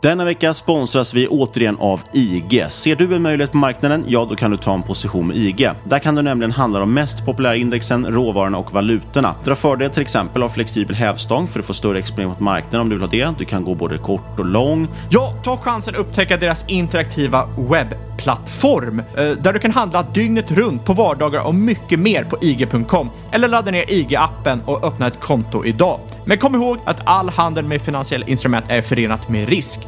Denna vecka sponsras vi återigen av IG. Ser du en möjlighet på marknaden? Ja, då kan du ta en position med IG. Där kan du nämligen handla de mest populära indexen, råvarorna och valutorna. Dra fördel till exempel av flexibel hävstång för att få större exponering mot marknaden om du vill ha det. Du kan gå både kort och lång. Ja, ta chansen att upptäcka deras interaktiva webbplattform eh, där du kan handla dygnet runt på vardagar och mycket mer på IG.com eller ladda ner IG-appen och öppna ett konto idag. Men kom ihåg att all handel med finansiella instrument är förenat med risk.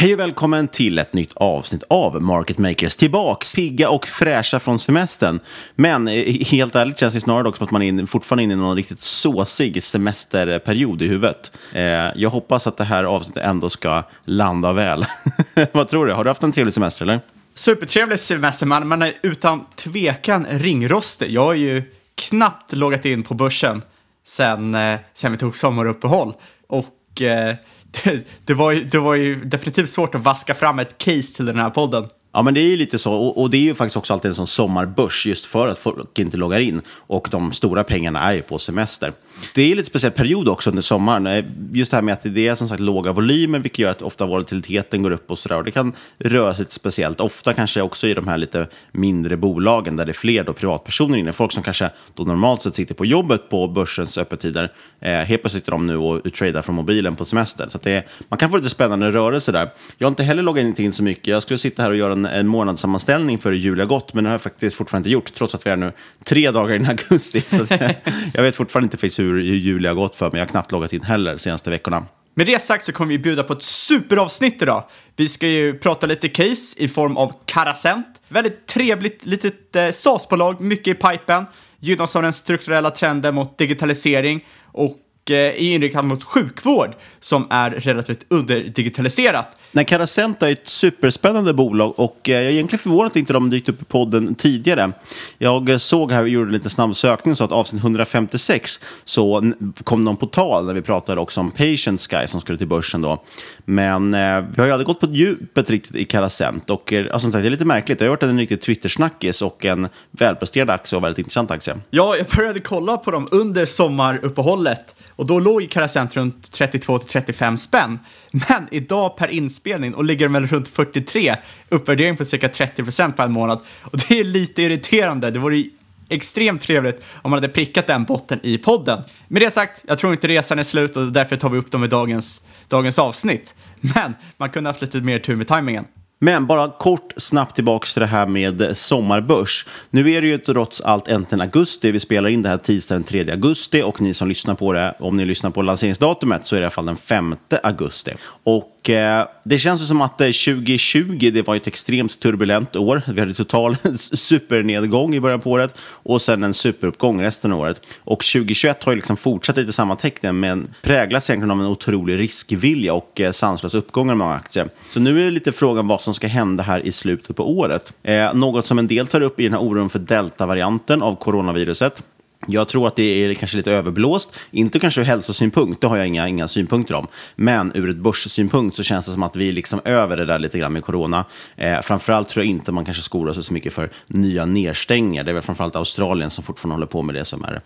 Hej och välkommen till ett nytt avsnitt av Market Makers. Tillbaks, pigga och fräscha från semestern. Men eh, helt ärligt känns det snarare dock som att man är in, fortfarande inne i någon riktigt såsig semesterperiod i huvudet. Eh, jag hoppas att det här avsnittet ändå ska landa väl. Vad tror du? Har du haft en trevlig semester eller? Supertrevlig semester, man. Man är utan tvekan ringrostig. Jag har ju knappt loggat in på börsen sen, eh, sen vi tog sommaruppehåll. Och eh, det, det, var ju, det var ju definitivt svårt att vaska fram ett case till den här podden. Ja, men det är ju lite så. Och, och, det är ju faktiskt också alltid en sån sommarbörs just för att folk inte loggar in. Och de stora pengarna är ju på semester. Det är en lite speciell period också under sommaren. Eh, just det här med att det är som sagt låga volymer, vilket gör att ofta volatiliteten går upp och sådär. Och det kan röra sig lite speciellt. Ofta kanske också i de här lite mindre bolagen där det är fler då privatpersoner inne. Folk som kanske då normalt sett sitter på jobbet på börsens öppettider. Eh, helt plötsligt sitter de nu och tradar från mobilen på semester. Så att det är, man kan få lite spännande rörelse där. Jag har inte heller loggat in så mycket. Jag skulle sitta här och göra en, en månadssammanställning för hur jul har gått, men det har jag faktiskt fortfarande inte gjort, trots att vi är nu tre dagar in i augusti. Så att, jag vet fortfarande inte hur, hur juli har gått för mig. Jag har knappt loggat in heller de senaste veckorna. Med det sagt så kommer vi bjuda på ett superavsnitt idag. Vi ska ju prata lite case i form av Carasent. Väldigt trevligt litet eh, SAS-bolag, mycket i pipen. Gynnas av den strukturella trenden mot digitalisering och är inriktat mot sjukvård som är relativt underdigitaliserat. Nej, Carasent är ett superspännande bolag och eh, jag är egentligen förvånad att inte de dykt upp i podden tidigare. Jag såg här, vi gjorde en liten snabb sökning, så att avsnitt 156 så kom de på tal när vi pratade också om Patient Sky som skulle till börsen då. Men eh, vi har ju aldrig gått på djupet riktigt i Carasent och eh, alltså, som sagt, det är lite märkligt. Det har varit en riktig Twitter-snackis och en välpresterad aktie och väldigt intressant aktie. Ja, jag började kolla på dem under sommaruppehållet och då låg ju runt 32 till 35 spänn. Men idag per inspelning och ligger väl runt 43, uppvärdering på cirka 30 procent per månad. Och det är lite irriterande. Det vore extremt trevligt om man hade prickat den botten i podden. Med det sagt, jag tror inte resan är slut och därför tar vi upp dem i dagens, dagens avsnitt. Men man kunde haft lite mer tur med tajmingen. Men bara kort snabbt tillbaks till det här med sommarbörs. Nu är det ju trots allt äntligen augusti. Vi spelar in det här tisdagen den 3 augusti och ni som lyssnar på det, om ni lyssnar på lanseringsdatumet så är det i alla fall den 5 augusti. Och eh, det känns som att eh, 2020 det var ett extremt turbulent år. Vi hade total supernedgång i början på året och sen en superuppgång resten av året. Och 2021 har ju liksom fortsatt lite samma tecken men präglats egentligen av en otrolig riskvilja och eh, sanslös uppgång av många aktier. Så nu är det lite frågan vad som ska hända här i slutet på året. Eh, något som en del tar upp i den här oron för deltavarianten av coronaviruset. Jag tror att det är kanske lite överblåst, inte kanske ur hälsosynpunkt, det har jag inga, inga synpunkter om. Men ur ett börssynpunkt så känns det som att vi är liksom över det där lite grann med corona. Eh, framförallt tror jag inte man kanske skorar sig så mycket för nya nedstängningar. Det är väl framförallt Australien som fortfarande håller på med det som är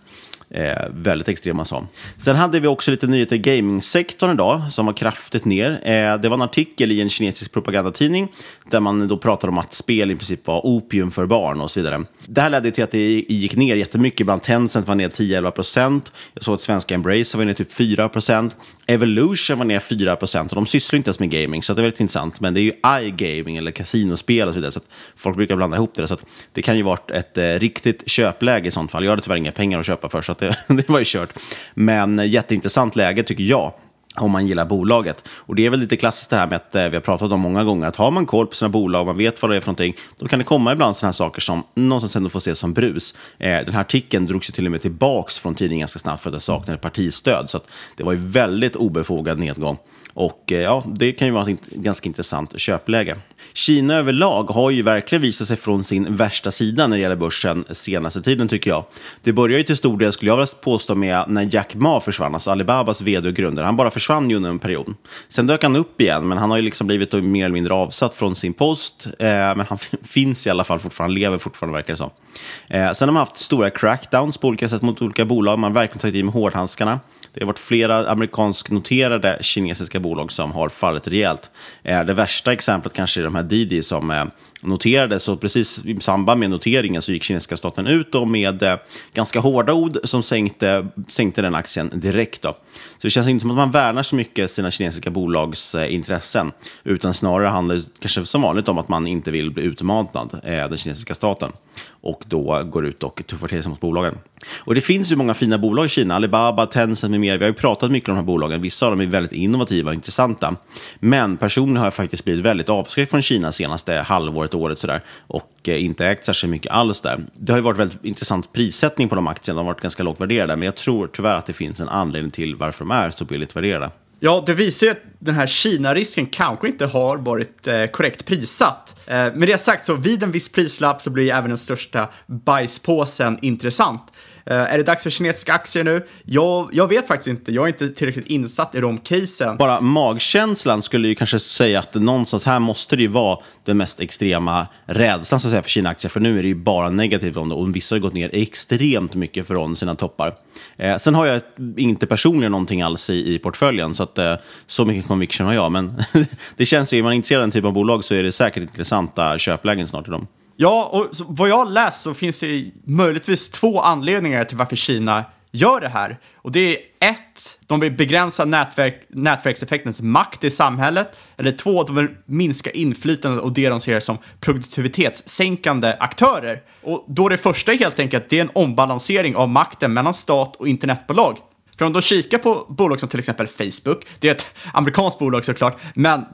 Eh, väldigt extrema som. Sen hade vi också lite nyheter i gamingsektorn idag som var kraftigt ner. Eh, det var en artikel i en kinesisk propagandatidning där man då pratade om att spel i princip var opium för barn och så vidare. Det här ledde till att det gick ner jättemycket. Bland Tencent var ner 10-11 procent. Jag såg att svenska Embracer var ner typ 4 procent. Evolution var ner 4 procent och de sysslar inte ens med gaming så det är väldigt intressant. Men det är ju iGaming eller kasinospel och så vidare så folk brukar blanda ihop det. Så det kan ju vara ett eh, riktigt köpläge i sånt fall. Jag hade tyvärr inga pengar att köpa för så det, det var ju kört. Men eh, jätteintressant läge tycker jag om man gillar bolaget. Och det är väl lite klassiskt det här med att eh, vi har pratat om många gånger, att har man koll på sina bolag, man vet vad det är för någonting, då kan det komma ibland sådana här saker som någonstans ändå får ses som brus. Eh, den här artikeln drogs ju till och med tillbaks från tidningen ganska snabbt för att det saknade partistöd, så det var ju väldigt obefogad nedgång. Och eh, ja, det kan ju vara ett ganska intressant köpläge. Kina överlag har ju verkligen visat sig från sin värsta sida när det gäller börsen senaste tiden tycker jag. Det börjar ju till stor del, skulle jag vilja påstå, med när Jack Ma försvann, alltså Alibabas vd och grundare. Han bara försvann ju under en period. Sen dök han upp igen, men han har ju liksom blivit mer eller mindre avsatt från sin post. Eh, men han finns i alla fall fortfarande, lever fortfarande verkar det som. Eh, sen har man haft stora crackdowns på olika sätt mot olika bolag. Man har verkligen tagit i med hårdhandskarna. Det har varit flera amerikansk noterade kinesiska bolag som har fallit rejält. Eh, det värsta exemplet kanske är de här Didi som eh, noterades Så precis i samband med noteringen så gick kinesiska staten ut och med eh, ganska hårda ord som sänkte, sänkte den aktien direkt. Då. Så det känns inte som att man värnar så mycket sina kinesiska bolags intressen, utan snarare handlar det kanske som vanligt om att man inte vill bli utmanad, den kinesiska staten, och då går ut och tuffar till sig mot bolagen. Och det finns ju många fina bolag i Kina, Alibaba, Tencent med mera. Vi har ju pratat mycket om de här bolagen. Vissa av dem är väldigt innovativa och intressanta. Men personligen har jag faktiskt blivit väldigt avskräckt från Kina senaste halvåret, året sådär. Och eh, inte ägt särskilt mycket alls där. Det har ju varit väldigt intressant prissättning på de aktierna. De har varit ganska lågt värderade. Men jag tror tyvärr att det finns en anledning till varför de är så billigt värderade. Ja, det visar ju att den här Kina-risken kanske inte har varit eh, korrekt prissatt. Eh, med det sagt, så vid en viss prislapp så blir även den största bajspåsen intressant. Uh, är det dags för kinesiska aktier nu? Jag, jag vet faktiskt inte. Jag är inte tillräckligt insatt i de casen. Bara magkänslan skulle ju kanske säga att någonstans här måste det ju vara den mest extrema rädslan så att säga, för Kina-aktier. För nu är det ju bara negativt om det och vissa har gått ner extremt mycket från sina toppar. Eh, sen har jag inte personligen någonting alls i, i portföljen, så att, eh, så mycket conviction har jag. Men det känns ju, är man intresserad av den typen av bolag så är det säkert intressanta köplägen snart i dem. Ja, och vad jag har läst så finns det möjligtvis två anledningar till varför Kina gör det här. Och det är ett, de vill begränsa nätverk, nätverkseffektens makt i samhället. Eller två, de vill minska inflytandet och det de ser som produktivitetssänkande aktörer. Och då det första helt enkelt, det är en ombalansering av makten mellan stat och internetbolag. För om de kikar på bolag som till exempel Facebook, det är ett amerikanskt bolag såklart, men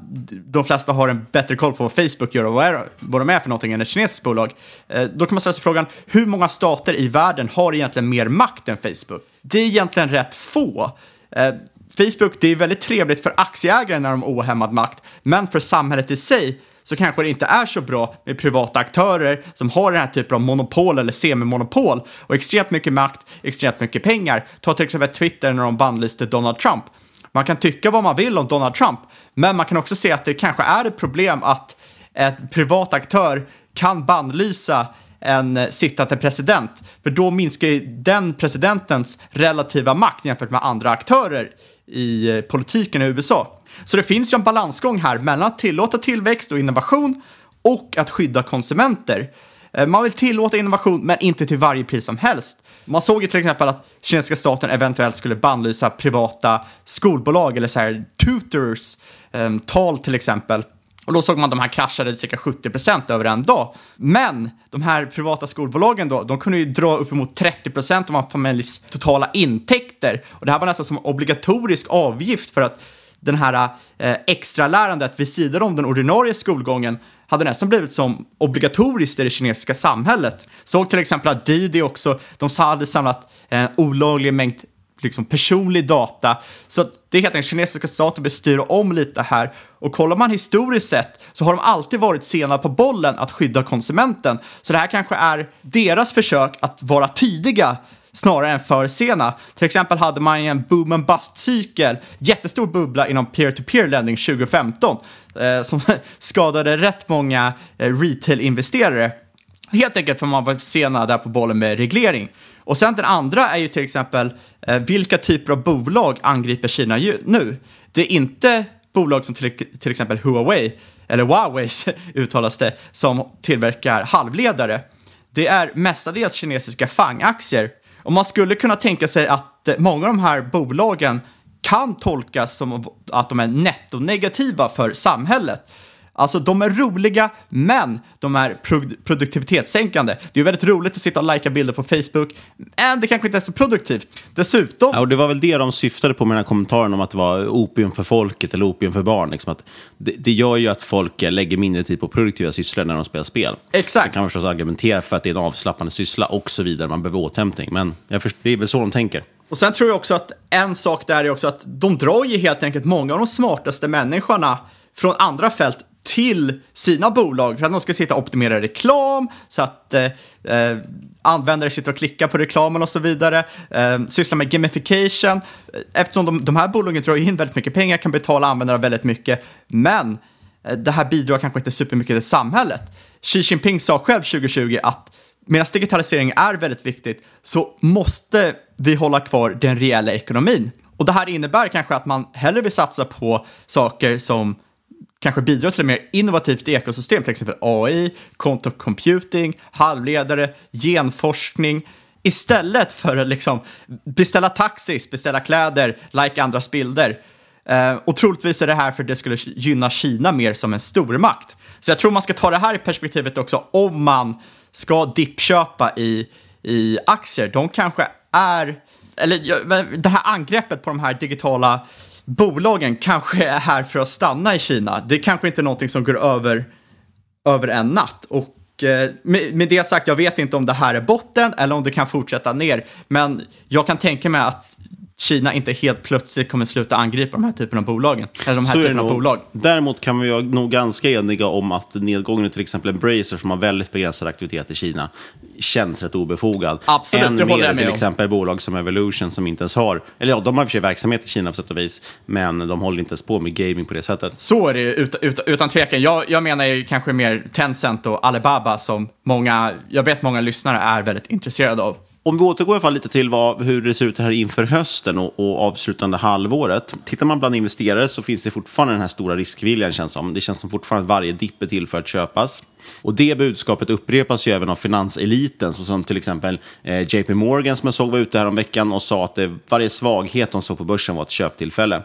de flesta har en bättre koll på vad Facebook gör och vad, är, vad de är för någonting än ett kinesiskt bolag. Eh, då kan man ställa sig frågan, hur många stater i världen har egentligen mer makt än Facebook? Det är egentligen rätt få. Eh, Facebook, det är väldigt trevligt för aktieägare när de har ohämmad makt, men för samhället i sig så kanske det inte är så bra med privata aktörer som har den här typen av monopol eller semimonopol och extremt mycket makt, extremt mycket pengar. Ta till exempel Twitter när de bannlyste Donald Trump. Man kan tycka vad man vill om Donald Trump, men man kan också se att det kanske är ett problem att en privat aktör kan bannlysa en sittande president. För då minskar ju den presidentens relativa makt jämfört med andra aktörer i eh, politiken i USA. Så det finns ju en balansgång här mellan att tillåta tillväxt och innovation och att skydda konsumenter. Eh, man vill tillåta innovation, men inte till varje pris som helst. Man såg ju till exempel att kinesiska staten eventuellt skulle bannlysa privata skolbolag eller så här tutors, eh, tal till exempel. Och då såg man att de här kraschade cirka 70% över en dag. Men de här privata skolbolagen då, de kunde ju dra uppemot 30% av en familjs totala intäkter. Och det här var nästan som obligatorisk avgift för att den här eh, extra lärandet vid sidan om den ordinarie skolgången hade nästan blivit som obligatoriskt i det kinesiska samhället. Såg till exempel att Didi också, de hade samlat en olaglig mängd liksom personlig data. Så det är helt enkelt kinesiska staten bestyr om lite här. Och kollar man historiskt sett så har de alltid varit sena på bollen att skydda konsumenten. Så det här kanske är deras försök att vara tidiga snarare än för sena. Till exempel hade man en boom and bust-cykel, jättestor bubbla inom peer-to-peer lending 2015 eh, som skadade rätt många eh, retail-investerare. Helt enkelt för man var sena där på bollen med reglering. Och sen den andra är ju till exempel eh, vilka typer av bolag angriper Kina ju, nu? Det är inte bolag som till, till exempel Huawei, eller Huawei uttalas det, som tillverkar halvledare. Det är mestadels kinesiska FANG-aktier. Och man skulle kunna tänka sig att eh, många av de här bolagen kan tolkas som att de är nettonegativa för samhället. Alltså, de är roliga, men de är pro- produktivitetssänkande. Det är väldigt roligt att sitta och lajka bilder på Facebook, men det kanske inte är så produktivt. Dessutom... Ja, och det var väl det de syftade på med den här kommentaren om att det var opium för folket eller opium för barn. Liksom att det, det gör ju att folk lägger mindre tid på produktiva sysslor när de spelar spel. Exakt. Sen kan man förstås argumentera för att det är en avslappnande syssla och så vidare. Man behöver återhämtning. Men jag först, det är väl så de tänker. Och sen tror jag också att en sak där är också att de drar ju helt enkelt många av de smartaste människorna från andra fält till sina bolag för att de ska sitta och optimera reklam så att eh, eh användare sitter och klickar på reklamen och så vidare. Eh, syssla med gamification. Eh, eftersom de, de här bolagen drar in väldigt mycket pengar, kan betala användare väldigt mycket. Men eh, det här bidrar kanske inte supermycket till samhället. Xi Jinping sa själv 2020 att medan digitalisering är väldigt viktigt så måste vi hålla kvar den reella ekonomin. Och det här innebär kanske att man hellre vill satsa på saker som kanske bidrar till ett mer innovativt ekosystem, till exempel AI, quantum computing, halvledare, genforskning, istället för att liksom beställa taxis, beställa kläder, like andras bilder. Eh, och troligtvis är det här för att det skulle gynna Kina mer som en stormakt. Så jag tror man ska ta det här i perspektivet också om man ska dippköpa i, i aktier. De kanske är, eller det här angreppet på de här digitala bolagen kanske är här för att stanna i Kina. Det är kanske inte är någonting som går över, över en natt. Och eh, med, med det sagt, jag vet inte om det här är botten eller om det kan fortsätta ner. Men jag kan tänka mig att Kina inte helt plötsligt kommer sluta angripa de här typen av bolagen. Eller de här typen av bolag. Däremot kan vi vara nog ganska eniga om att nedgången i till exempel Embracer som har väldigt begränsad aktivitet i Kina känns rätt obefogad. Absolut, Än det håller jag med till om. exempel bolag som Evolution som inte ens har, eller ja, de har i och för sig verksamhet i Kina på sätt och vis, men de håller inte ens på med gaming på det sättet. Så är det utan, utan, utan tvekan. Jag, jag menar ju kanske mer Tencent och Alibaba som många, jag vet många lyssnare är väldigt intresserade av. Om vi återgår i alla fall lite till vad, hur det ser ut här inför hösten och, och avslutande halvåret. Tittar man bland investerare så finns det fortfarande den här stora riskviljan känns som. Det känns som fortfarande att varje dipp är till för att köpas. Och det budskapet upprepas ju även av finanseliten, såsom till exempel eh, JP Morgan som jag såg var ute här om veckan och sa att det, varje svaghet de såg på börsen var ett köptillfälle.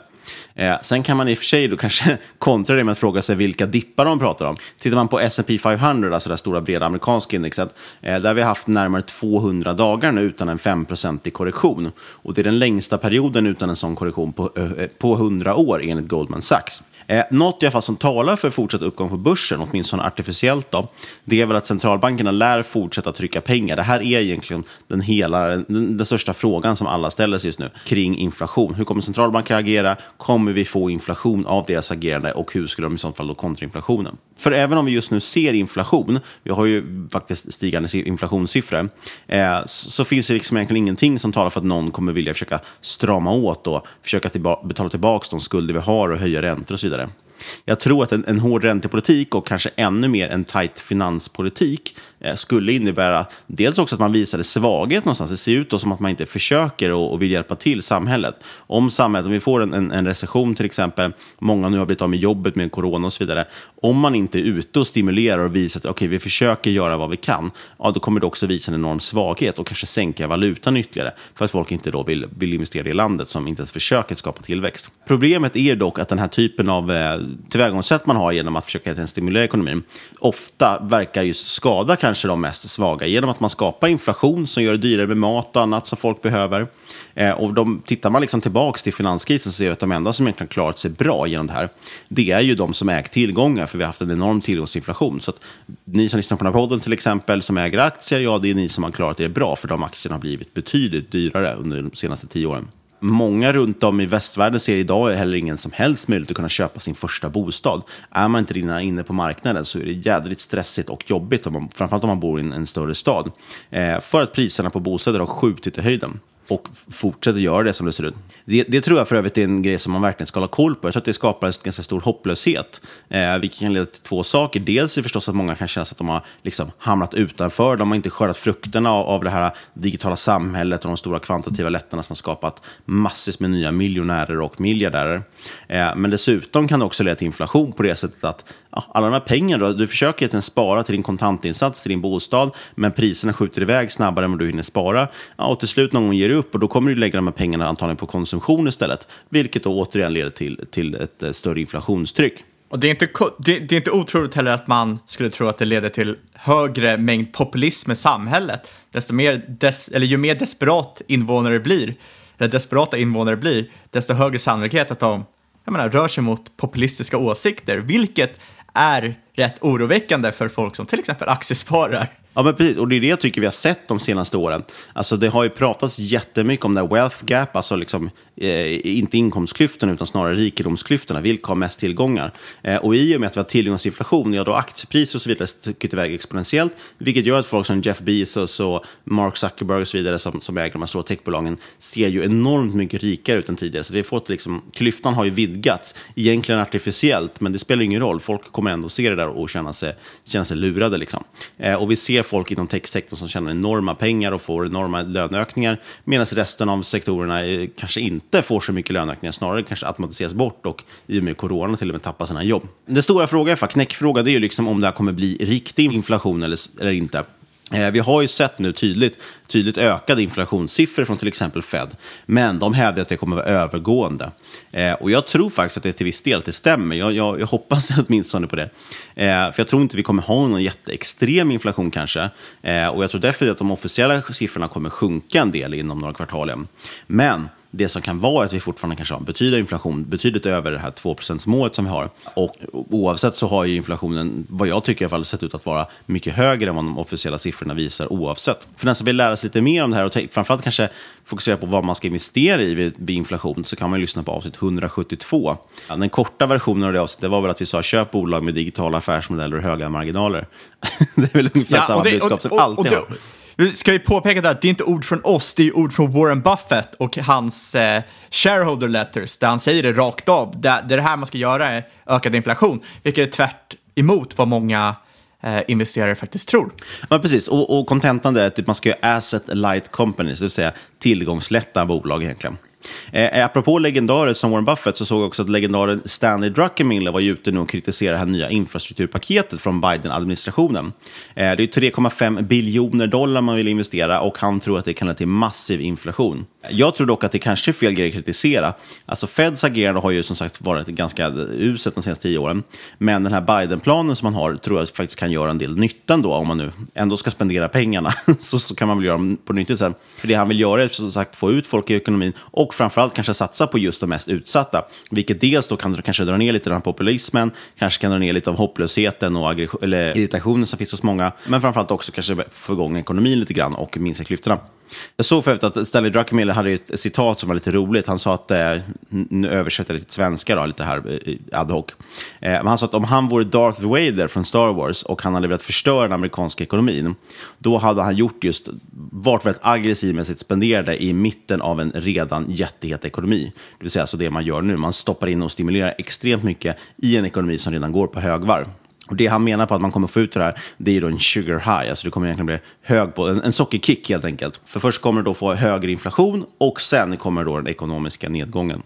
Eh, sen kan man i och för sig då kanske kontra det med att fråga sig vilka dippar de pratar om. Tittar man på S&P 500, alltså det stora breda amerikanska indexet, eh, där har haft närmare 200 dagar nu utan en 5-procentig korrektion. Och det är den längsta perioden utan en sån korrektion på, eh, eh på 100 år enligt Goldman Sachs. Eh, något i alla fall som talar för fortsatt uppgång på börsen, åtminstone artificiellt, då, det är väl att centralbankerna lär fortsätta trycka pengar. Det här är egentligen den, hela, den, den största frågan som alla ställer sig just nu kring inflation. Hur kommer centralbanker agera? Kommer vi få inflation av deras agerande och hur skulle de i så fall då kontra inflationen? För även om vi just nu ser inflation, vi har ju faktiskt stigande inflationssiffror, eh, så, så finns det liksom egentligen ingenting som talar för att någon kommer vilja försöka strama åt och försöka tillba- betala tillbaka de skulder vi har och höja räntor och så vidare. Jag tror att en, en hård räntepolitik och kanske ännu mer en tajt finanspolitik Eh, skulle innebära dels också att man visade svaghet någonstans. Det ser ut då som att man inte försöker och, och vill hjälpa till samhället. Om samhället, om vi får en, en, en recession till exempel, många nu har blivit av med jobbet med corona och så vidare. Om man inte är ute och stimulerar och visar att okay, vi försöker göra vad vi kan, ja, då kommer det också visa en enorm svaghet och kanske sänka valutan ytterligare för att folk inte då vill, vill investera i landet som inte ens försöker skapa tillväxt. Problemet är dock att den här typen av eh, tillvägagångssätt man har genom att försöka stimulera ekonomin ofta verkar just skada kanske de mest svaga genom att man skapar inflation som gör det dyrare med mat och annat som folk behöver. Eh, och de, tittar man liksom tillbaka till finanskrisen så ser vi att de enda som egentligen klarat sig bra genom det här, det är ju de som ägt tillgångar, för vi har haft en enorm tillgångsinflation. Så att ni som lyssnar på den här podden till exempel, som äger aktier, ja, det är ni som har klarat er bra, för de aktierna har blivit betydligt dyrare under de senaste tio åren. Många runt om i västvärlden ser idag heller ingen som helst möjlighet att kunna köpa sin första bostad. Är man inte redan inne på marknaden så är det jädrigt stressigt och jobbigt, om man, framförallt om man bor i en, en större stad. Eh, för att priserna på bostäder har skjutit i höjden och fortsätter göra det som det ser ut. Det, det, tror jag för övrigt är en grej som man verkligen ska hålla koll på. Jag tror att det skapar en ganska stor hopplöshet, eh, vilket kan leda till två saker. Dels är förstås att många kan känna att de har liksom hamnat utanför. De har inte skördat frukterna av, av det här digitala samhället och de stora kvantitativa lättnaderna som har skapat massvis med nya miljonärer och miljardärer. Eh, men dessutom kan det också leda till inflation på det sättet att ja, alla de här pengarna, du försöker egentligen spara till din kontantinsats, till din bostad, men priserna skjuter iväg snabbare än vad du hinner spara. Ja, och till slut någon gång ger du upp och då kommer du lägga de här pengarna antagligen på konsumtion istället, vilket då återigen leder till, till ett eh, större inflationstryck. Och det är, inte, det, det, är inte otroligt heller att man skulle tro att det leder till högre mängd populism i samhället. Desto mer des, eller ju mer desperat invånare blir, eller desperata invånare blir, desto högre sannolikhet att de jag menar, rör sig mot populistiska åsikter, vilket är rätt oroväckande för folk som till exempel aktiesparar. Ja, men precis. Och det är det jag tycker vi har sett de senaste åren. Alltså, det har ju pratats jättemycket om det här wealth gap, alltså liksom, eh, inte inkomstklyftorna utan snarare rikedomsklyftorna. Vilka har mest tillgångar? Eh, och i och med att vi har tillgångsinflation, ja då aktiepriser och så vidare stuckit iväg exponentiellt, vilket gör att folk som Jeff Bezos och Mark Zuckerberg och så vidare som, som äger de här stora techbolagen ser ju enormt mycket rikare ut än tidigare. Så vi har fått liksom, klyftan har ju vidgats, egentligen artificiellt, men det spelar ingen roll. Folk kommer ändå se det där och känna sig, känna sig lurade. Liksom. Eh, och vi ser folk inom techsektorn som tjänar enorma pengar och får enorma löneökningar, medan resten av sektorerna eh, kanske inte får så mycket löneökningar, snarare kanske automatiseras bort och i och med corona till och med tappar sina jobb. Den stora frågan, knäckfrågan, det är ju liksom om det här kommer bli riktig inflation eller, eller inte. Eh, vi har ju sett nu tydligt, tydligt ökade inflationssiffror från till exempel Fed, men de hävdar att det kommer att vara övergående. Eh, och jag tror faktiskt att det till viss del det stämmer. Jag, jag, jag hoppas åtminstone på det. Eh, för jag tror inte vi kommer ha någon jätteextrem inflation kanske. Eh, och jag tror därför att de officiella siffrorna kommer sjunka en del inom några kvartal. Men det som kan vara att vi fortfarande kanske har en betydande inflation, betydligt över det här 2 målet som vi har. Och oavsett så har ju inflationen, vad jag tycker i alla fall, sett ut att vara mycket högre än vad de officiella siffrorna visar oavsett. För den som vill lära sig lite mer om det här och framförallt kanske fokusera på vad man ska investera i vid, inflation så kan man lyssna på avsnitt 172. Den korta versionen av det avsnittet var väl att vi sa köp bolag med digitala affärsmodeller och höga marginaler. det är väl ungefär ja, samma det, budskap som och, alltid och, har. Vi ska ju påpeka att det är inte ord från oss, det är ord från Warren Buffett och hans eh, shareholder letters, där han säger det rakt av. Det, det är det här man ska göra, eh, ökad inflation, vilket är tvärt emot vad många eh, investerare faktiskt tror. Ja, precis. Och kontentan är att typ man ska göra asset light companies, det vill säga tillgångslätta bolag egentligen. Eh, eh, apropå legendarer som Warren Buffett så såg jag också att legendaren Stanley Druckenmiller var ute nu och kritiserade det här nya infrastrukturpaketet från Biden-administrationen. Eh, det är 3,5 biljoner dollar man vill investera och han tror att det kan leda till massiv inflation. Jag tror dock att det kanske är fel grej att kritisera. Alltså Feds agerande har ju som sagt varit ganska uselt de senaste tio åren. Men den här Biden-planen som man har tror jag faktiskt kan göra en del nytta ändå. Om man nu ändå ska spendera pengarna så, så kan man väl göra dem på nyttigt sen. För det han vill göra är som sagt få ut folk i ekonomin och framförallt kanske satsa på just de mest utsatta. Vilket dels då kan kanske dra ner lite av populismen, kanske kan dra ner lite av hopplösheten och eller irritationen som finns hos många. Men framförallt också kanske få igång ekonomin lite grann och minska klyftorna. Jag såg förut att Stanley Druckenmiller hade ett citat som var lite roligt. Han sa att, eh, nu översätter jag lite till svenska då, lite här eh, eh, ad hoc. Men han sa att om han vore Darth Vader från Star Wars och han hade velat förstöra den amerikanska ekonomin, då hade han gjort just, varit väldigt aggressiv med sitt spenderade i mitten av en redan jättehet ekonomi. Det vill säga alltså det man gör nu, man stoppar in och stimulerar extremt mycket i en ekonomi som redan går på högvarv. Och det han menar på att man kommer få ut det här, det är då en sugar high. Alltså det kommer egentligen bli hög på, en, en sockerkick helt enkelt. För först kommer du då få högre inflation och sen kommer då den ekonomiska nedgången.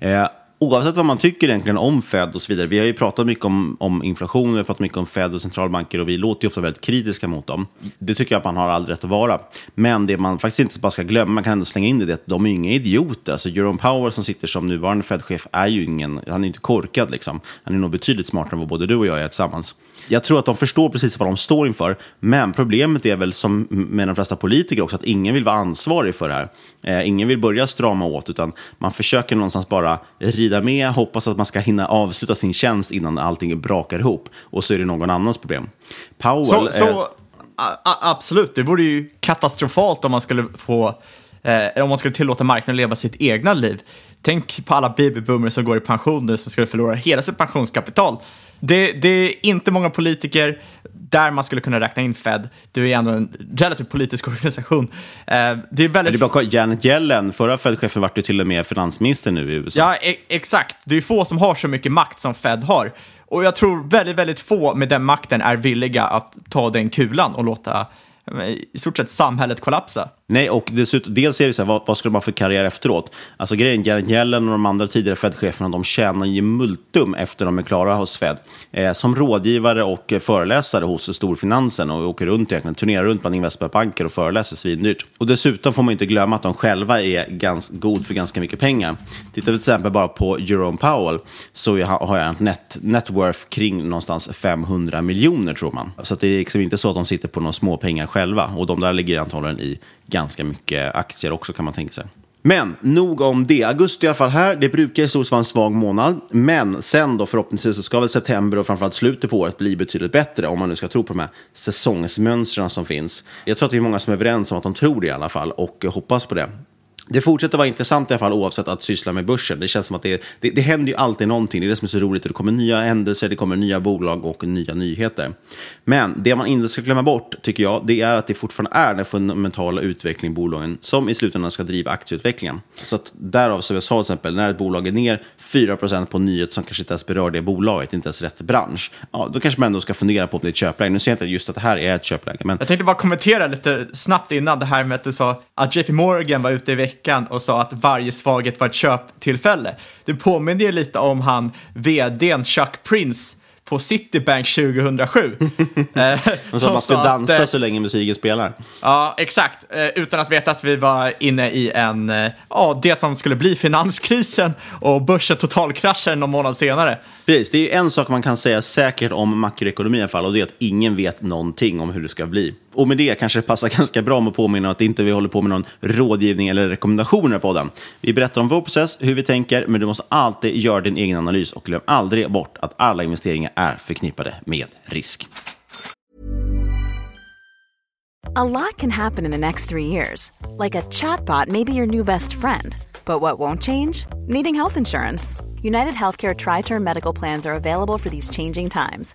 Eh, oavsett vad man tycker egentligen om Fed och så vidare, vi har ju pratat mycket om, om inflation, vi har pratat mycket om Fed och centralbanker och vi låter ju ofta väldigt kritiska mot dem. Det tycker jag att man har all rätt att vara. Men det man faktiskt inte bara ska glömma, man kan ändå slänga in det, det är att de är ju inga idioter. Alltså Jerome Powell som sitter som nuvarande Fed-chef är ju ingen, han är inte korkad liksom. Han är nog betydligt smartare än vad både du och jag är tillsammans. Jag tror att de förstår precis vad de står inför, men problemet är väl som med de flesta politiker också att ingen vill vara ansvarig för det här. Eh, ingen vill börja strama åt, utan man försöker någonstans bara rida med, hoppas att man ska hinna avsluta sin tjänst innan allting brakar ihop. Och så är det någon annans problem. Powell... Så, så eh, absolut, det vore ju katastrofalt om man skulle få eh, om man skulle tillåta marknaden leva sitt egna liv. Tänk på alla babyboomers som går i pension nu som skulle förlora hela sitt pensionskapital. Det, det är inte många politiker där man skulle kunna räkna in Fed. Du är ändå en relativt politisk organisation. Eh, det är väldigt... Det är bara Janet Yellen, förra Fed-chefen, vart ju till och med finansminister nu i USA. Ja, e exakt. Det är få som har så mycket makt som Fed har. Och jag tror väldigt, väldigt få med den makten är villiga att ta den kulan och låta i stort sett samhället kollapsa. Nej, och dessutom, dels är det så här, vad, vad skulle man för karriär efteråt? Alltså grejen, Janet Yellen och de andra tidigare Fed-cheferna, de tjänar ju multum efter de är klara hos Fed. Eh, som rådgivare och föreläsare hos storfinansen och åker runt egentligen, turnerar runt bland investmentbanker och föreläser svindyrt. Och dessutom får man inte glömma att de själva är gans, god för ganska mycket pengar. Tittar vi till exempel bara på Jerome Powell så har jag en net, net worth kring någonstans 500 miljoner tror man. Så det är liksom inte så att de sitter på några små pengar själva och de där ligger antagligen i ganska mycket aktier också kan man tänka sig. Men nog om det. Augusti i alla fall här. Det brukar i stort vara en svag månad. Men sen då förhoppningsvis så ska väl september och framförallt slutet på året bli betydligt bättre om man nu ska tro på de här säsongsmönstren som finns. Jag tror att det är många som är överens om att de tror det i alla fall och hoppas på det. Det fortsätter vara intressant i alla fall oavsett att syssla med börsen. Det känns som att det, det, det händer ju alltid någonting. Det är det som är så roligt. Det kommer nya händelser, det kommer nya bolag och nya nyheter. Men det man inte ska glömma bort, tycker jag, det är att det fortfarande är den fundamentala utvecklingen i bolagen som i slutändan ska driva aktieutvecklingen. Så att därav, som jag sa till exempel, när ett bolag är ner 4% på nyhet som kanske inte ens berör det bolaget, inte ens rätt bransch, ja, då kanske man ändå ska fundera på om det är ett köpläge. Nu ser jag inte just att det här är ett köpläge, men... Jag tänkte bara kommentera lite snabbt innan det här med att du sa att JP Morgan var ute i veckan och sa att varje svaghet var ett köptillfälle. Det påminner ju lite om han vdn Chuck Prince på Citibank 2007. eh, Man sa att man ska dansa att, så länge musiken spelar. Ja, exakt. Eh, utan att veta att vi var inne i en, eh, ja, det som skulle bli finanskrisen och börsen totalkraschade någon månad senare. Precis, det är en sak man kan säga säkert om makroekonomi i alla fall och det är att ingen vet någonting om hur det ska bli. Och med det kanske det passar ganska bra med att påminna att inte vi håller på med någon rådgivning eller rekommendationer på den. Vi berättar om vår process, hur vi tänker, men du måste alltid göra din egen analys och glöm aldrig bort att alla investeringar är förknippade med risk. A lot can happen in the next three years. Like a chatbot maybe your new best friend. But what won't change? Needing health insurance. United Healthcare Tri Term Medical Plans are available for these changing times.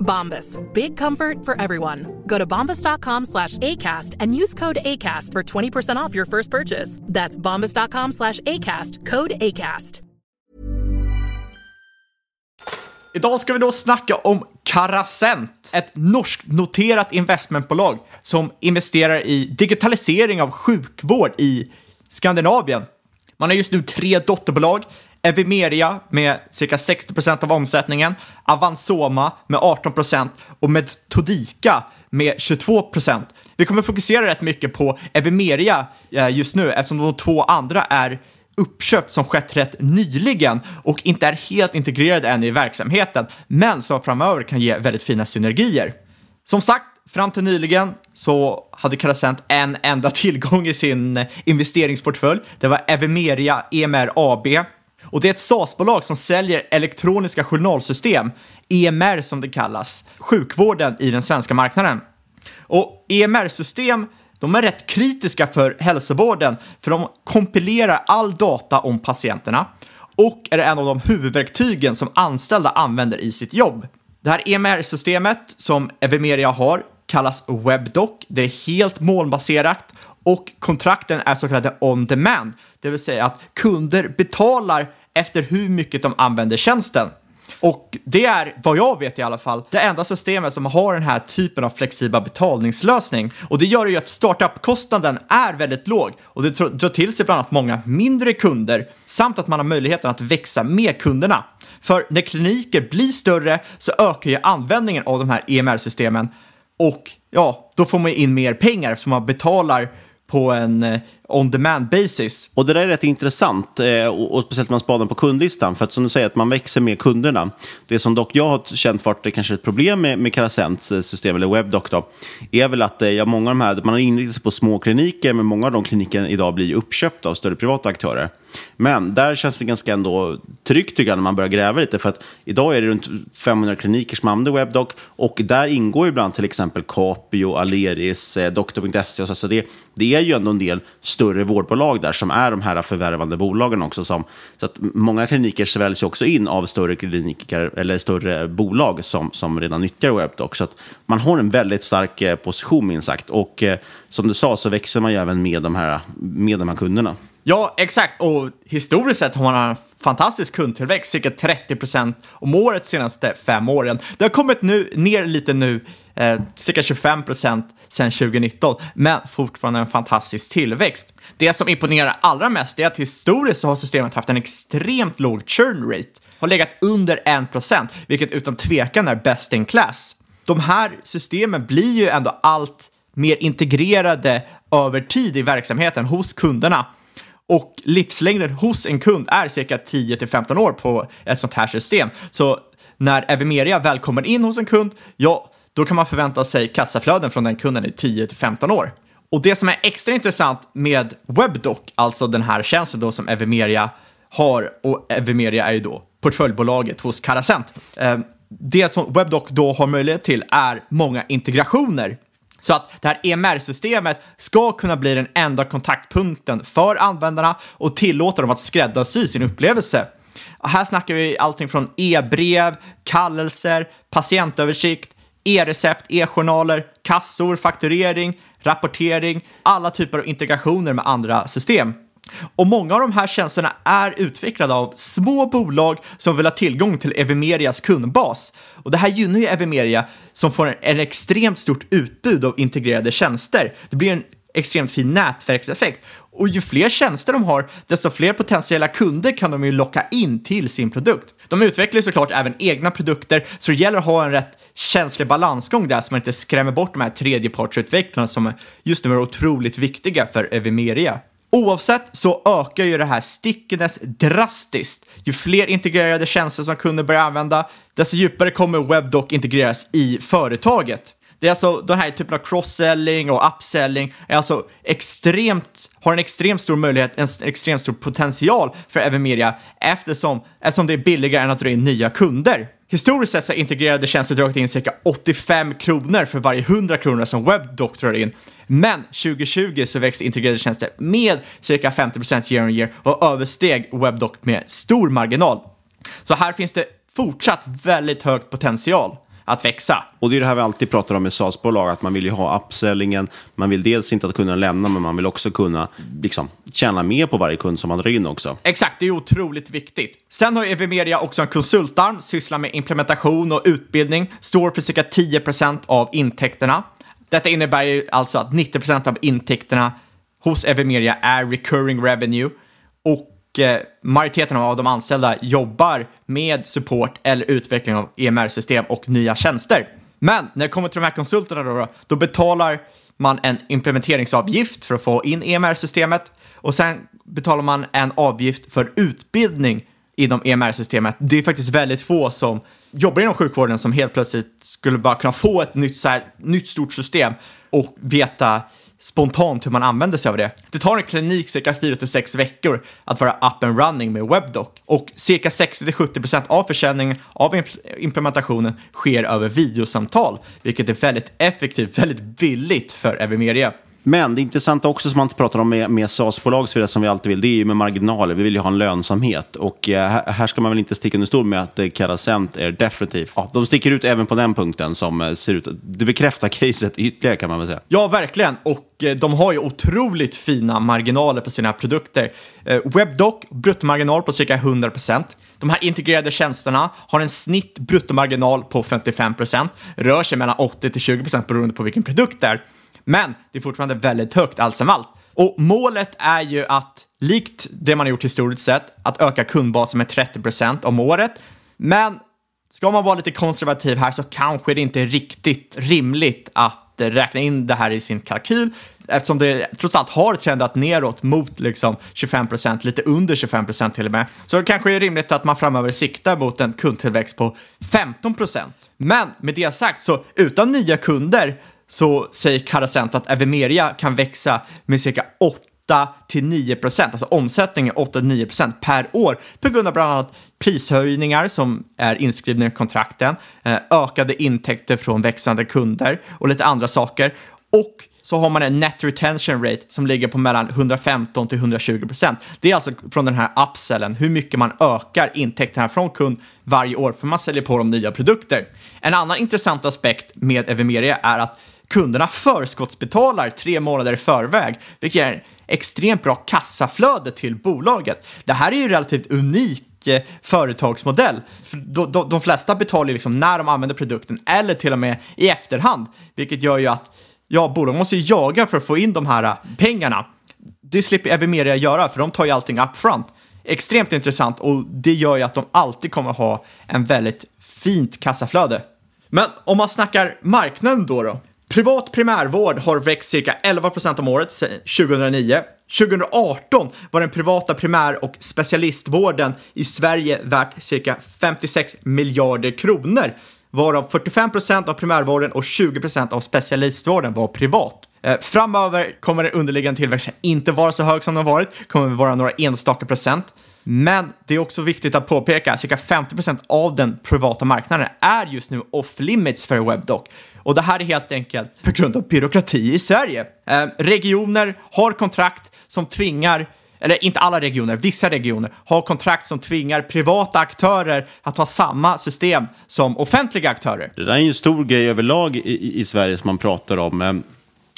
Bombas. Big comfort for everyone. Go to bombas.com slash ACAST and use code ACAST for 20% off your first purchase. That's bombas.com slash ACAST. Code ACAST. Idag ska vi då snacka om Carasent, ett norskt noterat investmentbolag som investerar i digitalisering av sjukvård i Skandinavien. Man har just nu tre dotterbolag, Evimeria med cirka 60 procent av omsättningen, Avansoma med 18 procent och Metodika med 22 procent. Vi kommer fokusera rätt mycket på Evimeria eh, just nu eftersom de två andra är uppköp som skett rätt nyligen och inte är helt integrerade än i verksamheten, men som framöver kan ge väldigt fina synergier. Som sagt, fram till nyligen så hade Carasent en enda tillgång i sin investeringsportfölj. Det var Evimeria EMR AB. Och det är ett SaaS-bolag som säljer elektroniska journalsystem, EMR som det kallas, sjukvården i den svenska marknaden. Och EMR-system de är rätt kritiska för hälsovården för de kompilerar all data om patienterna och är en av de huvudverktygen som anställda använder i sitt jobb. Det här EMR-systemet som Evimeria har kallas WebDoc. Det är helt molnbaserat och kontrakten är så kallade on demand, det vill säga att kunder betalar efter hur mycket de använder tjänsten. Och det är, vad jag vet i alla fall, det enda systemet som har den här typen av flexibla betalningslösning. Och det gör ju att startup-kostnaden är väldigt låg och det drar till sig bland annat många mindre kunder samt att man har möjligheten att växa med kunderna. För när kliniker blir större så ökar ju användningen av de här EMR-systemen och ja, då får man in mer pengar eftersom man betalar på en eh, on-demand basis. Och det där är rätt intressant, eh, och, och speciellt när man spanar på kundlistan, för att som du säger, att man växer med kunderna. Det som dock jag har känt varit det kanske ett problem med, med Carasents eh, system, eller WebDoc, då, är väl att eh, ja, många av de här, man har inriktat sig på små kliniker, men många av de klinikerna idag blir uppköpta av större privata aktörer. Men där känns det ganska ändå tryggt tycker jag när man börjar gräva lite. För att idag är det runt 500 kliniker som använder WebDoc och där ingår ibland till exempel Capio, Aleris, eh, Doktor.se. Så, så det, det är ju ändå en del större vårdbolag där som är de här förvärvande bolagen också. Som, så att många kliniker sväljs ju också in av större kliniker eller större bolag som, som redan nyttjar WebDoc. Så att man har en väldigt stark eh, position minst sagt. Och eh, som du sa så växer man ju även med de här, med de här kunderna. Ja, exakt. Och historiskt sett har man en fantastisk kundtillväxt, cirka 30% om året de senaste fem åren. Det har kommit nu, ner lite nu, eh, cirka 25% sedan 2019, men fortfarande en fantastisk tillväxt. Det som imponerar allra mest är att historiskt så har systemet haft en extremt låg churn rate, har legat under 1%, vilket utan tvekan är best in class. De här systemen blir ju ändå allt mer integrerade över tid i verksamheten hos kunderna och livslängden hos en kund är cirka 10 till 15 år på ett sånt här system. Så när Evimeria väl kommer in hos en kund, ja, då kan man förvänta sig kassaflöden från den kunden i 10 till 15 år. Och det som är extra intressant med WebDoc, alltså den här tjänsten då som Evimeria har, och Evimeria är ju då portföljbolaget hos Carasent. Eh, det som WebDoc då har möjlighet till är många integrationer. Så att det här EMR-systemet ska kunna bli den enda kontaktpunkten för användarna och tillåta dem att skräddarsy sin upplevelse. Här snackar vi allting från e-brev, kallelser, patientöversikt, e-recept, e-journaler, kassor, fakturering, rapportering, alla typer av integrationer med andra system. Och många av de här tjänsterna är utvecklade av små bolag som vill ha tillgång till Evimerias kundbas. Och det här gynnar ju Evimeria som får en extremt stort utbud av integrerade tjänster. Det blir en extremt fin nätverkseffekt. Och ju fler tjänster de har, desto fler potentiella kunder kan de ju locka in till sin produkt. De utvecklar ju såklart även egna produkter, så det gäller att ha en rätt känslig balansgång där så man inte skrämmer bort de här tredjepartsutvecklarna som just nu är otroligt viktiga för Evimeria. Oavsett så ökar ju det här stickiness drastiskt. Ju fler integrerade tjänster som kunder börjar använda, desto djupare kommer WebDoc integreras i företaget. Det är alltså den här typen av cross-selling och upselling är alltså extremt, har en extremt stor möjlighet, en extremt stor potential för Evimeria eftersom, eftersom det är billigare än att dra in nya kunder. Historiskt sett så har integrerade tjänster dragit in cirka 85 kronor för varje 100 kronor som WebDoc drar in. Men 2020 så växte integrerade tjänster med cirka 50% year on year och översteg WebDoc med stor marginal. Så här finns det fortsatt väldigt hög potential att växa. Och det är det här vi alltid pratar om med SaaS-bolag, att man vill ju ha upsellingen. Man vill dels inte att kunna lämna, men man vill också kunna liksom, tjäna mer på varje kund som man drar in också. Exakt, det är otroligt viktigt. Sen har Evimeria också en konsultarm, sysslar med implementation och utbildning, står för cirka 10% av intäkterna. Detta innebär ju alltså att 90% av intäkterna hos Evimeria är recurring revenue och Eh, majoriteten av de anställda jobbar med support eller utveckling av EMR-system och nya tjänster. Men när det kommer till de här konsulterna då, då betalar man en implementeringsavgift för att få in EMR-systemet och sen betalar man en avgift för utbildning inom EMR-systemet. Det är faktiskt väldigt få som jobbar inom sjukvården som helt plötsligt skulle bara kunna få ett nytt, så här, nytt stort system och veta spontant hur man använder sig av det. Det tar en klinik cirka 4 till 6 veckor att vara up and running med WebDoc och cirka 60 till 70 procent av försäljningen av implementationen sker över videosamtal, vilket är väldigt effektivt, väldigt billigt för Evimeria. Men det intressanta också som man inte pratar om med, med SaaS-bolag som vi alltid vill, det är ju med marginaler. Vi vill ju ha en lönsamhet. Och eh, här ska man väl inte sticka under stol med att eh, Carasent är definitivt, ja, de sticker ut även på den punkten som eh, ser ut, det bekräftar caset ytterligare kan man väl säga. Ja, verkligen. Och eh, de har ju otroligt fina marginaler på sina produkter. Eh, WebDoc, bruttomarginal på cirka 100%. De här integrerade tjänsterna har en snitt bruttomarginal på 55%, rör sig mellan 80-20% beroende på vilken produkt det är. Men det är fortfarande väldigt högt allt som allt. Och målet är ju att, likt det man har gjort historiskt sett, att öka kundbasen med 30% om året. Men ska man vara lite konservativ här så kanske det inte är riktigt rimligt att räkna in det här i sin kalkyl eftersom det trots allt har trendat neråt mot liksom 25%, lite under 25% till och med. Så det kanske är rimligt att man framöver siktar mot en kundtillväxt på 15%. Men med det sagt så utan nya kunder så säger Caracent att Evimeria kan växa med cirka 8 till 9 procent, alltså omsättningen 8 till 9 procent per år på grund av bland annat prishöjningar som är inskrivna i kontrakten, eh, ökade intäkter från växande kunder och lite andra saker. Och så har man en net retention rate som ligger på mellan 115 till 120 procent. Det är alltså från den här upsellen, hur mycket man ökar intäkterna från kund varje år för man säljer på de nya produkter. En annan intressant aspekt med Evimeria är att kunderna förskottsbetalar tre månader i förväg, vilket är extremt bra kassaflöde till bolaget. Det här är ju relativt unik eh, företagsmodell. För de, de, de, flesta betalar liksom när de använder produkten eller till och med i efterhand, vilket gör ju att ja, bolag måste ju jaga för att få in de här eh, pengarna. Det slipper Evimeria göra, för de tar ju allting upfront. Extremt intressant och det gör ju att de alltid kommer ha en väldigt fint kassaflöde. Men om man snackar marknaden då, då Privat primärvård har växt cirka 11 procent om året sedan 2009. 2018 var den privata primär och specialistvården i Sverige värt cirka 56 miljarder kronor, varav 45 procent av primärvården och 20 procent av specialistvården var privat. Eh, framöver kommer den underliggande tillväxten inte vara så hög som den varit, kommer vara några enstaka procent. Men det är också viktigt att påpeka att cirka 50% av den privata marknaden är just nu off-limits för Webdoc. Och det här är helt enkelt på grund av byråkrati i Sverige. Eh, regioner har kontrakt som tvingar eller inte alla regioner, vissa regioner har kontrakt som tvingar privata aktörer att ha samma system som offentliga aktörer. Det där är ju en stor grej överlag i, i Sverige som man pratar om. Eh,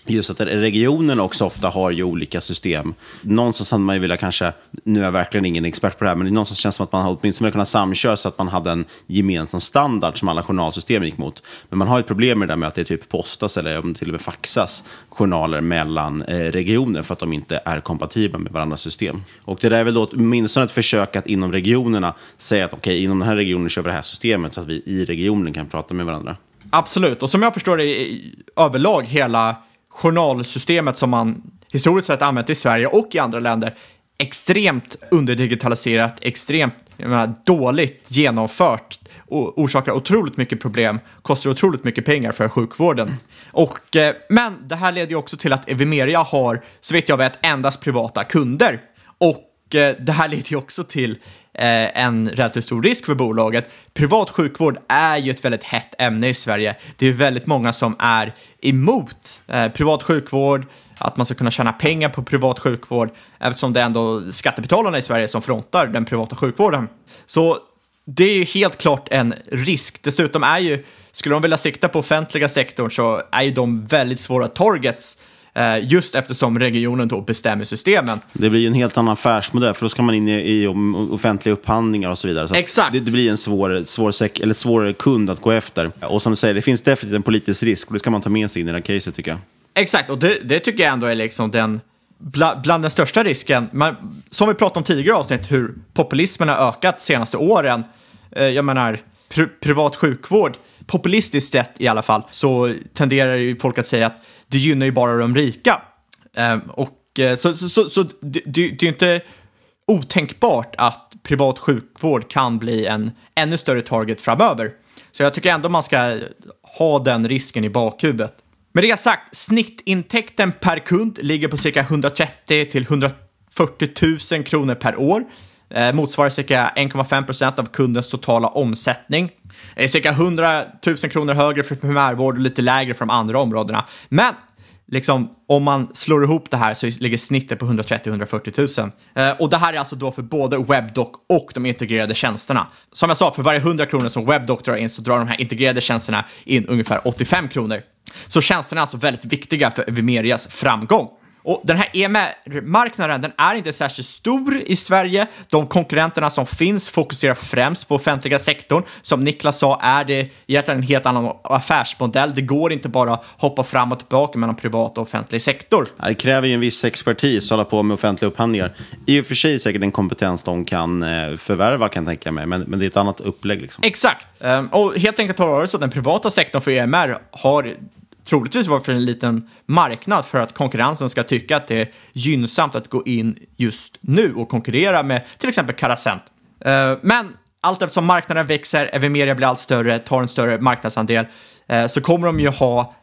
Just att regionen också ofta har ju olika system. Någonstans hade man ju velat kanske, nu är jag verkligen ingen expert på det här, men någonstans känns det som att man åtminstone kunnat samköra så att man hade en gemensam standard som alla journalsystem gick mot. Men man har ett problem med det där med att det typ postas eller om det till och med faxas journaler mellan eh, regioner för att de inte är kompatibla med varandras system. Och det där är väl då åtminstone ett försök att inom regionerna säga att okej, okay, inom den här regionen kör vi det här systemet så att vi i regionen kan prata med varandra. Absolut, och som jag förstår det i överlag hela journalsystemet som man historiskt sett använt i Sverige och i andra länder extremt underdigitaliserat, extremt menar, dåligt genomfört och orsakar otroligt mycket problem, kostar otroligt mycket pengar för sjukvården. Och, eh, men det här leder ju också till att Evimeria har, så vet jag vet, endast privata kunder. Och eh, det här leder ju också till Eh, en relativt stor risk för bolaget. Privat sjukvård är ju ett väldigt hett ämne i Sverige. Det är väldigt många som är emot eh, privat sjukvård, att man ska kunna tjäna pengar på privat sjukvård, eftersom det är ändå skattebetalarna i Sverige som frontar den privata sjukvården. Så det är ju helt klart en risk. Dessutom är ju, skulle de vilja sikta på offentliga sektorn så är ju de väldigt svåra targets Eh, just eftersom regionen då bestämmer systemen. Det blir ju en helt annan affärsmodell, för då ska man in i, i offentliga upphandlingar och så vidare. Så Exakt. Det, det, blir en svår, svår sek, eller svårare kund att gå efter. Och som du säger, det finns definitivt en politisk risk och det ska man ta med sig in i det här caset tycker jag. Exakt, och det, det tycker jag ändå är liksom den bland, bland den största risken. Man, som vi pratade om tidigare avsnitt, hur populismen har ökat de senaste åren. Eh, jag menar, pr privat sjukvård, populistiskt sett i alla fall, så tenderar ju folk att säga att det gynnar ju bara de rika. Ehm, och, eh, så så, så, så det, det, är ju inte otänkbart att privat sjukvård kan bli en ännu större target framöver. Så jag tycker ändå man ska ha den risken i bakhuvudet. Med det sagt, snittintäkten per kund ligger på cirka 130 till 140 000 kronor per år. Eh, motsvarar cirka 1,5 procent av kundens totala omsättning. Det är cirka 100 000 kronor högre för primärvård och lite lägre för de andra områdena. Men liksom, om man slår ihop det här så ligger snittet på 130-140 000. Eh, och det här är alltså då för både Webdoc och de integrerade tjänsterna. Som jag sa, för varje 100 kronor som Webdoc drar in så drar de här integrerade tjänsterna in ungefär 85 kronor. Så tjänsterna är alltså väldigt viktiga för Vimerias framgång. Och den här EMR-marknaden, den är inte särskilt stor i Sverige. De konkurrenterna som finns fokuserar främst på offentliga sektorn. Som Niklas sa är det egentligen en helt annan affärsmodell. Det går inte bara hoppa fram och tillbaka mellan privat och offentlig sektor. Det kräver ju en viss expertis att hålla på med offentliga upphandlingar. I och för sig säkert en kompetens de kan eh, förvärva kan jag tänka mig, men, men det är ett annat upplägg. Liksom. Exakt, ehm, och helt enkelt har det så att den privata sektorn för EMR har troligtvis vara för en liten marknad för att konkurrensen ska tycka att det är gynnsamt att gå in just nu och konkurrera med till exempel Carasent. Eh, men allt eftersom marknaden växer, Evimeria blir allt större, tar en större marknadsandel, eh, så kommer de ju ha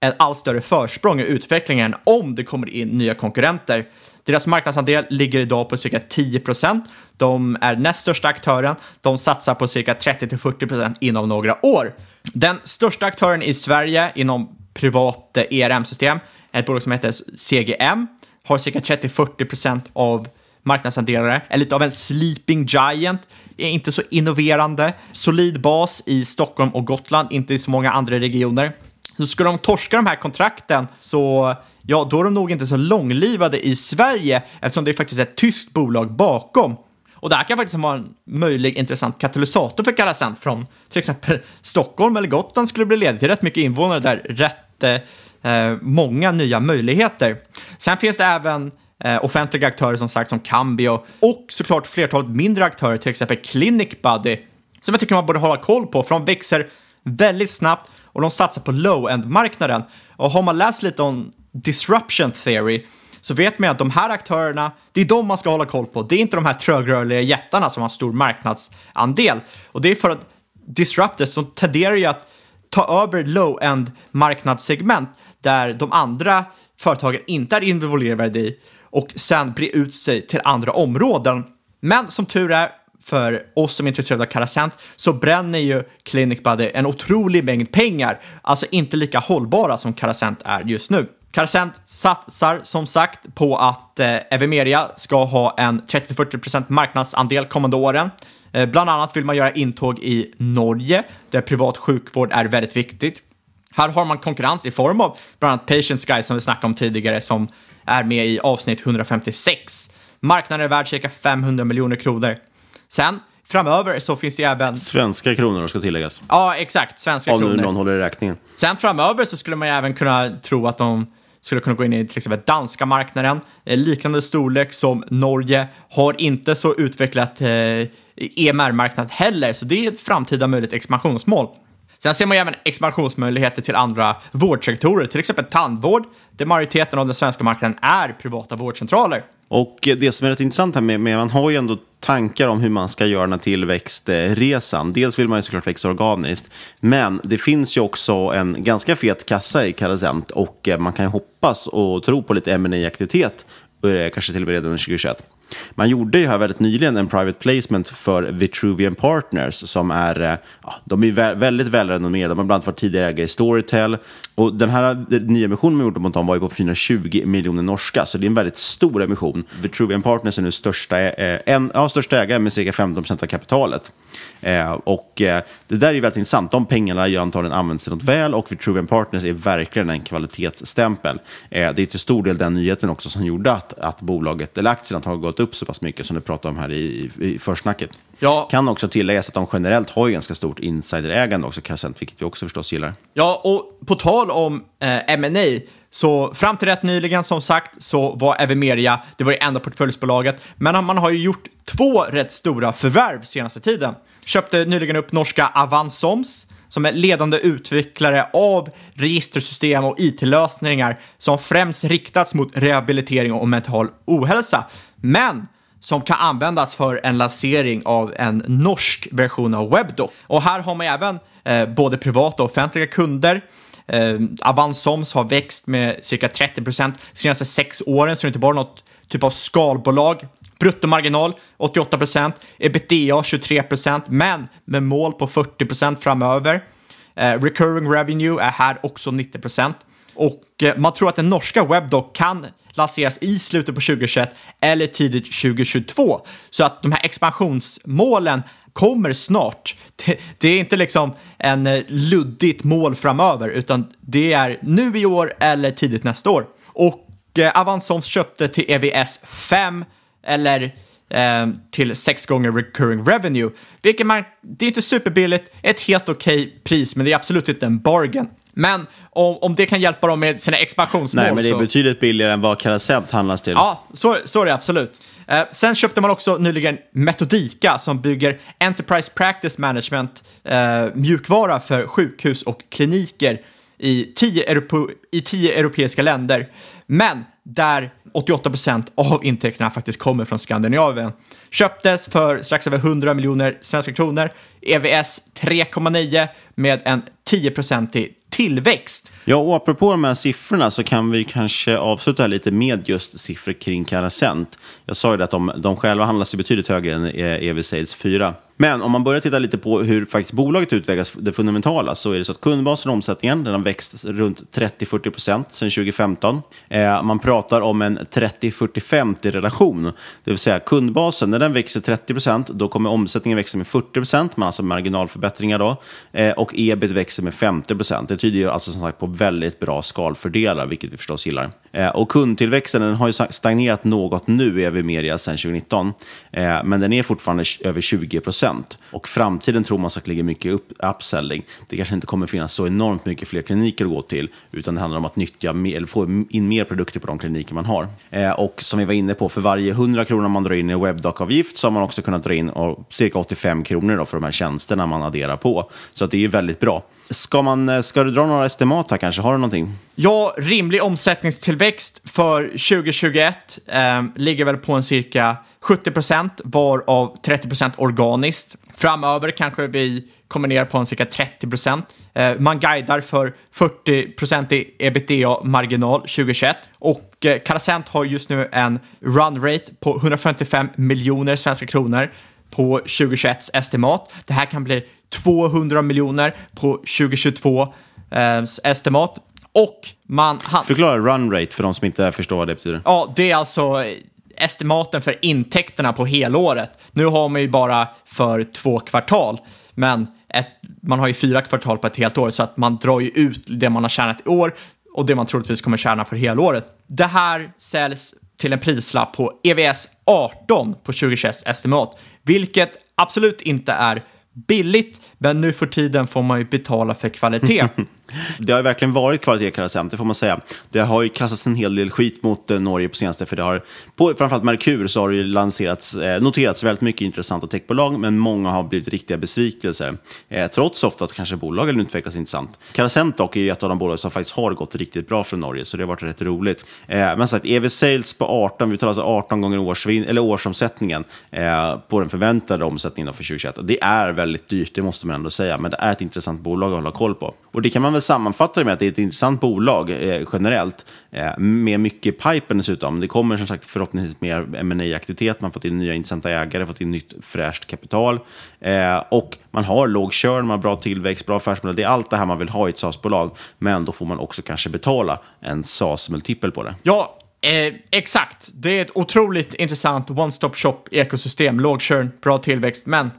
ett allt större försprång i utvecklingen om det kommer in nya konkurrenter. Deras marknadsandel ligger idag på cirka 10 procent. De är näst största aktören. De satsar på cirka 30-40 procent inom några år. Den största aktören i Sverige inom privat eh, ERM-system, ett bolag som heter CGM, har cirka 30-40% av marknadsandelare, är lite av en sleeping giant, är inte så innoverande, solid bas i Stockholm och Gotland, inte i så många andra regioner. Så skulle de torska de här kontrakten så ja, då är de nog inte så långlivade i Sverige eftersom det är faktiskt ett tyskt bolag bakom. Och det här kan faktiskt vara en möjlig intressant katalysator för Carasent från till exempel Stockholm eller Gotland skulle bli ledigt. Det är rätt mycket invånare där, rätt jättemånga eh, många nya möjligheter. Sen finns det även eh, offentliga aktörer som sagt som Cambio och såklart flertalet mindre aktörer, till exempel Clinic Buddy, som jag tycker man borde hålla koll på, för de växer väldigt snabbt och de satsar på low-end-marknaden. Och har man läst lite om disruption theory så vet man att de här aktörerna, det är de man ska hålla koll på. Det är inte de här trögrörliga jättarna som har stor marknadsandel. Och det är för att disruptors, de tenderar ju att ta över low-end marknadssegment där de andra företagen inte är involverade i och sen bre ut sig till andra områden. Men som tur är för oss som är intresserade av Carasent så bränner ju Clinic Buddy en otrolig mängd pengar, alltså inte lika hållbara som Carasent är just nu. Carasent satsar som sagt på att eh, Evimeria ska ha en 30-40% marknadsandel kommande åren. Eh, bland annat vill man göra intåg i Norge, där privat sjukvård är väldigt viktigt. Här har man konkurrens i form av bland annat Patients Guide som vi snackade om tidigare som är med i avsnitt 156. Marknaden är värd cirka 500 miljoner kronor. Sen framöver så finns det även... Svenska kronor ska tilläggas. Ja, exakt. Svenska Om kronor. nu någon håller i räkningen. Sen framöver så skulle man ju även kunna tro att de skulle kunna gå in i till exempel danska marknaden. Eh, Liknande storlek som Norge har inte så utvecklat eh, EMR-marknad heller, så det är ett framtida möjligt expansionsmål. Sen ser man ju även expansionsmöjligheter till andra vårdsektorer, till exempel tandvård, där majoriteten av den svenska marknaden är privata vårdcentraler. Och det som är rätt intressant här med, med man har ju ändå tankar om hur man ska göra den här tillväxtresan. Dels vill man ju såklart växa organiskt, men det finns ju också en ganska fet kassa i Carasent och eh, man kan ju hoppas och tro på lite ma aktivitet eh, kanske till och med redan under 2021. Man gjorde ju här väldigt nyligen en private placement för Vitruvian Partners som är, eh, ja, de är väldigt välrenommerade. De har bland annat varit tidigare ägare i Storytel. Och den här nyemissionen nya emissionen man gjorde mot dem var ju på 420 miljoner norska, så det är en väldigt stor emission. Vitruvian Partners är nu största, eh, en, ja, största ägare med cirka 15 procent av kapitalet. Eh, och eh, det där är ju väldigt intressant. De pengarna har ju antagligen använts till något väl och Vitruvian Partners är verkligen en kvalitetsstämpel. Eh, det är till stor del den nyheten också som gjorde att, att bolaget, eller aktien, har gått upp så pass mycket som du pratade om här i, i, försnacket. Ja. Kan också tilläggas att de generellt har ju ganska stort insiderägande också, Carasent, vilket vi också förstås gillar. Ja, och på tal om eh, M&A så fram till rätt nyligen som sagt så var Evimeria, det var det enda portföljsbolaget, men man har ju gjort två rätt stora förvärv senaste tiden. Köpte nyligen upp norska Avansoms som är ledande utvecklare av registersystem och IT-lösningar som främst riktats mot rehabilitering och mental ohälsa, men som kan användas för en lansering av en norsk version av Webdoc. Och här har man även eh, både privata och offentliga kunder. Eh, Avansoms har växt med cirka 30 procent de senaste sex åren, så det är inte bara något typ av skalbolag. Bruttomarginal 88 procent, ebitda 23 procent, men med mål på 40 procent framöver. Eh, recurring revenue är här också 90 procent. Och eh, man tror att den norska Webdoc kan lanseras i slutet på 2021 eller tidigt 2022. Så att de här expansionsmålen kommer snart. Det, det är inte liksom en eh, luddigt mål framöver, utan det är nu i år eller tidigt nästa år. Och eh, Avansoms köpte till EVS 5 eller eh, till 6 gånger recurring revenue, vilket man, det är inte superbilligt, ett helt okej pris, men det är absolut inte en bargain. Men om, om det kan hjälpa dem med sina expansionsmål Nej, men det är så... betydligt billigare än vad Carasent handlas till. Ja, så, så är det absolut. Eh, sen köpte man också nyligen Metodika som bygger Enterprise Practice Management eh, mjukvara för sjukhus och kliniker i tio, Europe- i tio europeiska länder. Men där 88% av intäkterna faktiskt kommer från Skandinavien. Köptes för strax över 100 miljoner svenska kronor. EVS 3,9 med en 10-procentig tillväxt. Ja, och apropå de här siffrorna så kan vi kanske avsluta här lite med just siffror kring Carasent. Jag sa ju det att de, de själva handlas ju betydligt högre än eh, EV Sales 4. Men om man börjar titta lite på hur faktiskt bolaget utvecklas, det fundamentala, så är det så att kundbasen och omsättningen den har växt runt 30-40 procent sedan 2015. Eh, man pratar om en 30-40-50 relation, det vill säga kundbasen, när den växer 30 procent, då kommer omsättningen växa med 40 procent, man har alltså marginalförbättringar då, eh, och ebit växer med 50 procent. Det tyder ju alltså som sagt på väldigt bra skalfördelar, vilket vi förstås gillar. Eh, och kundtillväxten den har ju stagnerat något nu i Evimeria sedan 2019, eh, men den är fortfarande över 20 procent. Och framtiden tror man sagt ligger mycket i upp, upselling. Det kanske inte kommer finnas så enormt mycket fler kliniker att gå till, utan det handlar om att nyttja eller få in mer produkter på de kliniker man har. Eh, och som vi var inne på, för varje 100 kronor man drar in i webdoc-avgift så har man också kunnat dra in cirka 85 kronor då för de här tjänsterna man adderar på. Så att det är väldigt bra. Ska, man, eh, ska du dra några estimat här kanske? Har du någonting? Ja, rimlig omsättningstillväxt för 2021 eh, ligger väl på en cirka 70 procent, varav 30 procent organiskt. Framöver kanske vi kommer ner på en cirka 30 procent. Eh, man guidar för 40 procent i ebitda-marginal 2021 och eh, Carasent har just nu en run rate på 155 miljoner svenska kronor på 2021 estimat. Det här kan bli 200 miljoner på 2022 eh, estimat. Och man... Han, Förklara run rate för de som inte förstår vad det betyder. Ja, det är alltså estimaten för intäkterna på helåret. Nu har man ju bara för två kvartal, men ett, man har ju fyra kvartal på ett helt år, så att man drar ju ut det man har tjänat i år och det man troligtvis kommer tjäna för helåret. Det här säljs till en prislapp på EVS 18 på 2021 estimat, vilket absolut inte är billigt, men nu för tiden får man ju betala för kvalitet. Det har ju verkligen varit kvalitet Karasent, det får man säga. Det har ju kastats en hel del skit mot eh, Norge på senaste, för det har, på framförallt Merkur så har det ju lanserats, eh, noterats väldigt mycket intressanta techbolag, men många har blivit riktiga besvikelser. Eh, trots ofta att kanske bolagen utvecklas intressant. Karasent dock är ju ett av de bolag som faktiskt har gått riktigt bra för Norge, så det har varit rätt roligt. Eh, men sagt, EV Sales på 18, vi talar alltså 18 gånger årsvin, eller årsomsättningen eh, på den förväntade omsättningen för 2021. Det är väldigt dyrt, det måste man ändå säga, men det är ett intressant bolag att hålla koll på. Och det kan man väl sammanfatta det med att det är ett intressant bolag eh, generellt, eh, med mycket pipen dessutom. Det kommer som sagt förhoppningsvis mer ma aktivitet man har fått in nya intressanta ägare, fått in nytt fräscht kapital eh, och man har låg churn, man har bra tillväxt, bra affärsmodell. Det är allt det här man vill ha i ett SaaS-bolag, men då får man också kanske betala en SaaS-multipel på det. Ja, eh, exakt. Det är ett otroligt intressant one-stop shop-ekosystem. Låg churn, bra tillväxt, men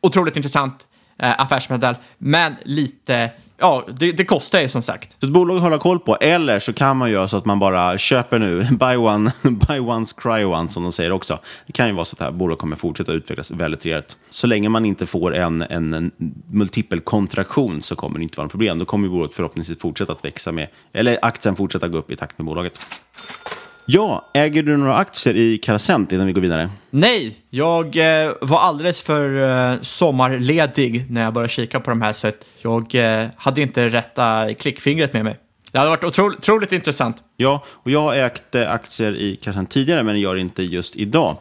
otroligt intressant eh, affärsmodell, men lite ja, det, det, kostar ju som sagt. Så ett bolag att hålla koll på, eller så kan man göra så att man bara köper nu, buy one, buy once, cry one som de säger också. Det kan ju vara så att det här bolaget kommer fortsätta utvecklas väldigt rejält. Så länge man inte får en, en, en multipel kontraktion så kommer det inte vara något problem. Då kommer bolaget förhoppningsvis fortsätta att växa med, eller aktien fortsätta gå upp i takt med bolaget. Ja, äger du några aktier i Carasent innan vi går vidare? Nej, jag eh, var alldeles för eh, sommarledig när jag började kika på de här, så jag eh, hade inte rätta klickfingret med mig. Det hade varit otro otroligt intressant. Ja, och jag har ägt eh, aktier i Carasent tidigare, men gör inte just idag.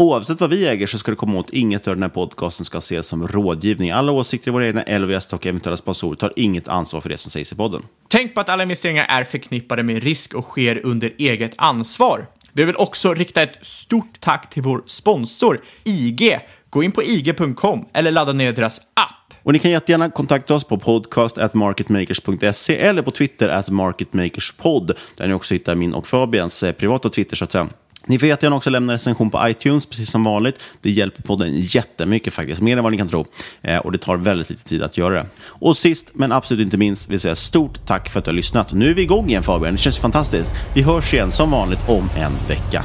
Oavsett vad vi äger så ska det komma åt inget av den här podcasten ska ses som rådgivning. Alla åsikter i våra egna LVS och eventuella sponsorer tar inget ansvar för det som sägs i podden. Tänk på att alla investeringar är förknippade med risk och sker under eget ansvar. Vi vill också rikta ett stort tack till vår sponsor IG. Gå in på ig.com eller ladda ner deras app. Och ni kan jättegärna kontakta oss på podcast.marketmakers.se eller på Twitter at marketmakerspod där ni också hittar min och Fabians eh, privata Twitter så att säga. Ni får jättegärna också lämna recension på iTunes, precis som vanligt. Det hjälper podden jättemycket faktiskt, mer än vad ni kan tro. Eh, och det tar väldigt lite tid att göra det. Och sist, men absolut inte minst, vill säga stort tack för att du har lyssnat. Nu är vi igång igen Fabian, det känns fantastiskt. Vi hörs igen som vanligt om en vecka.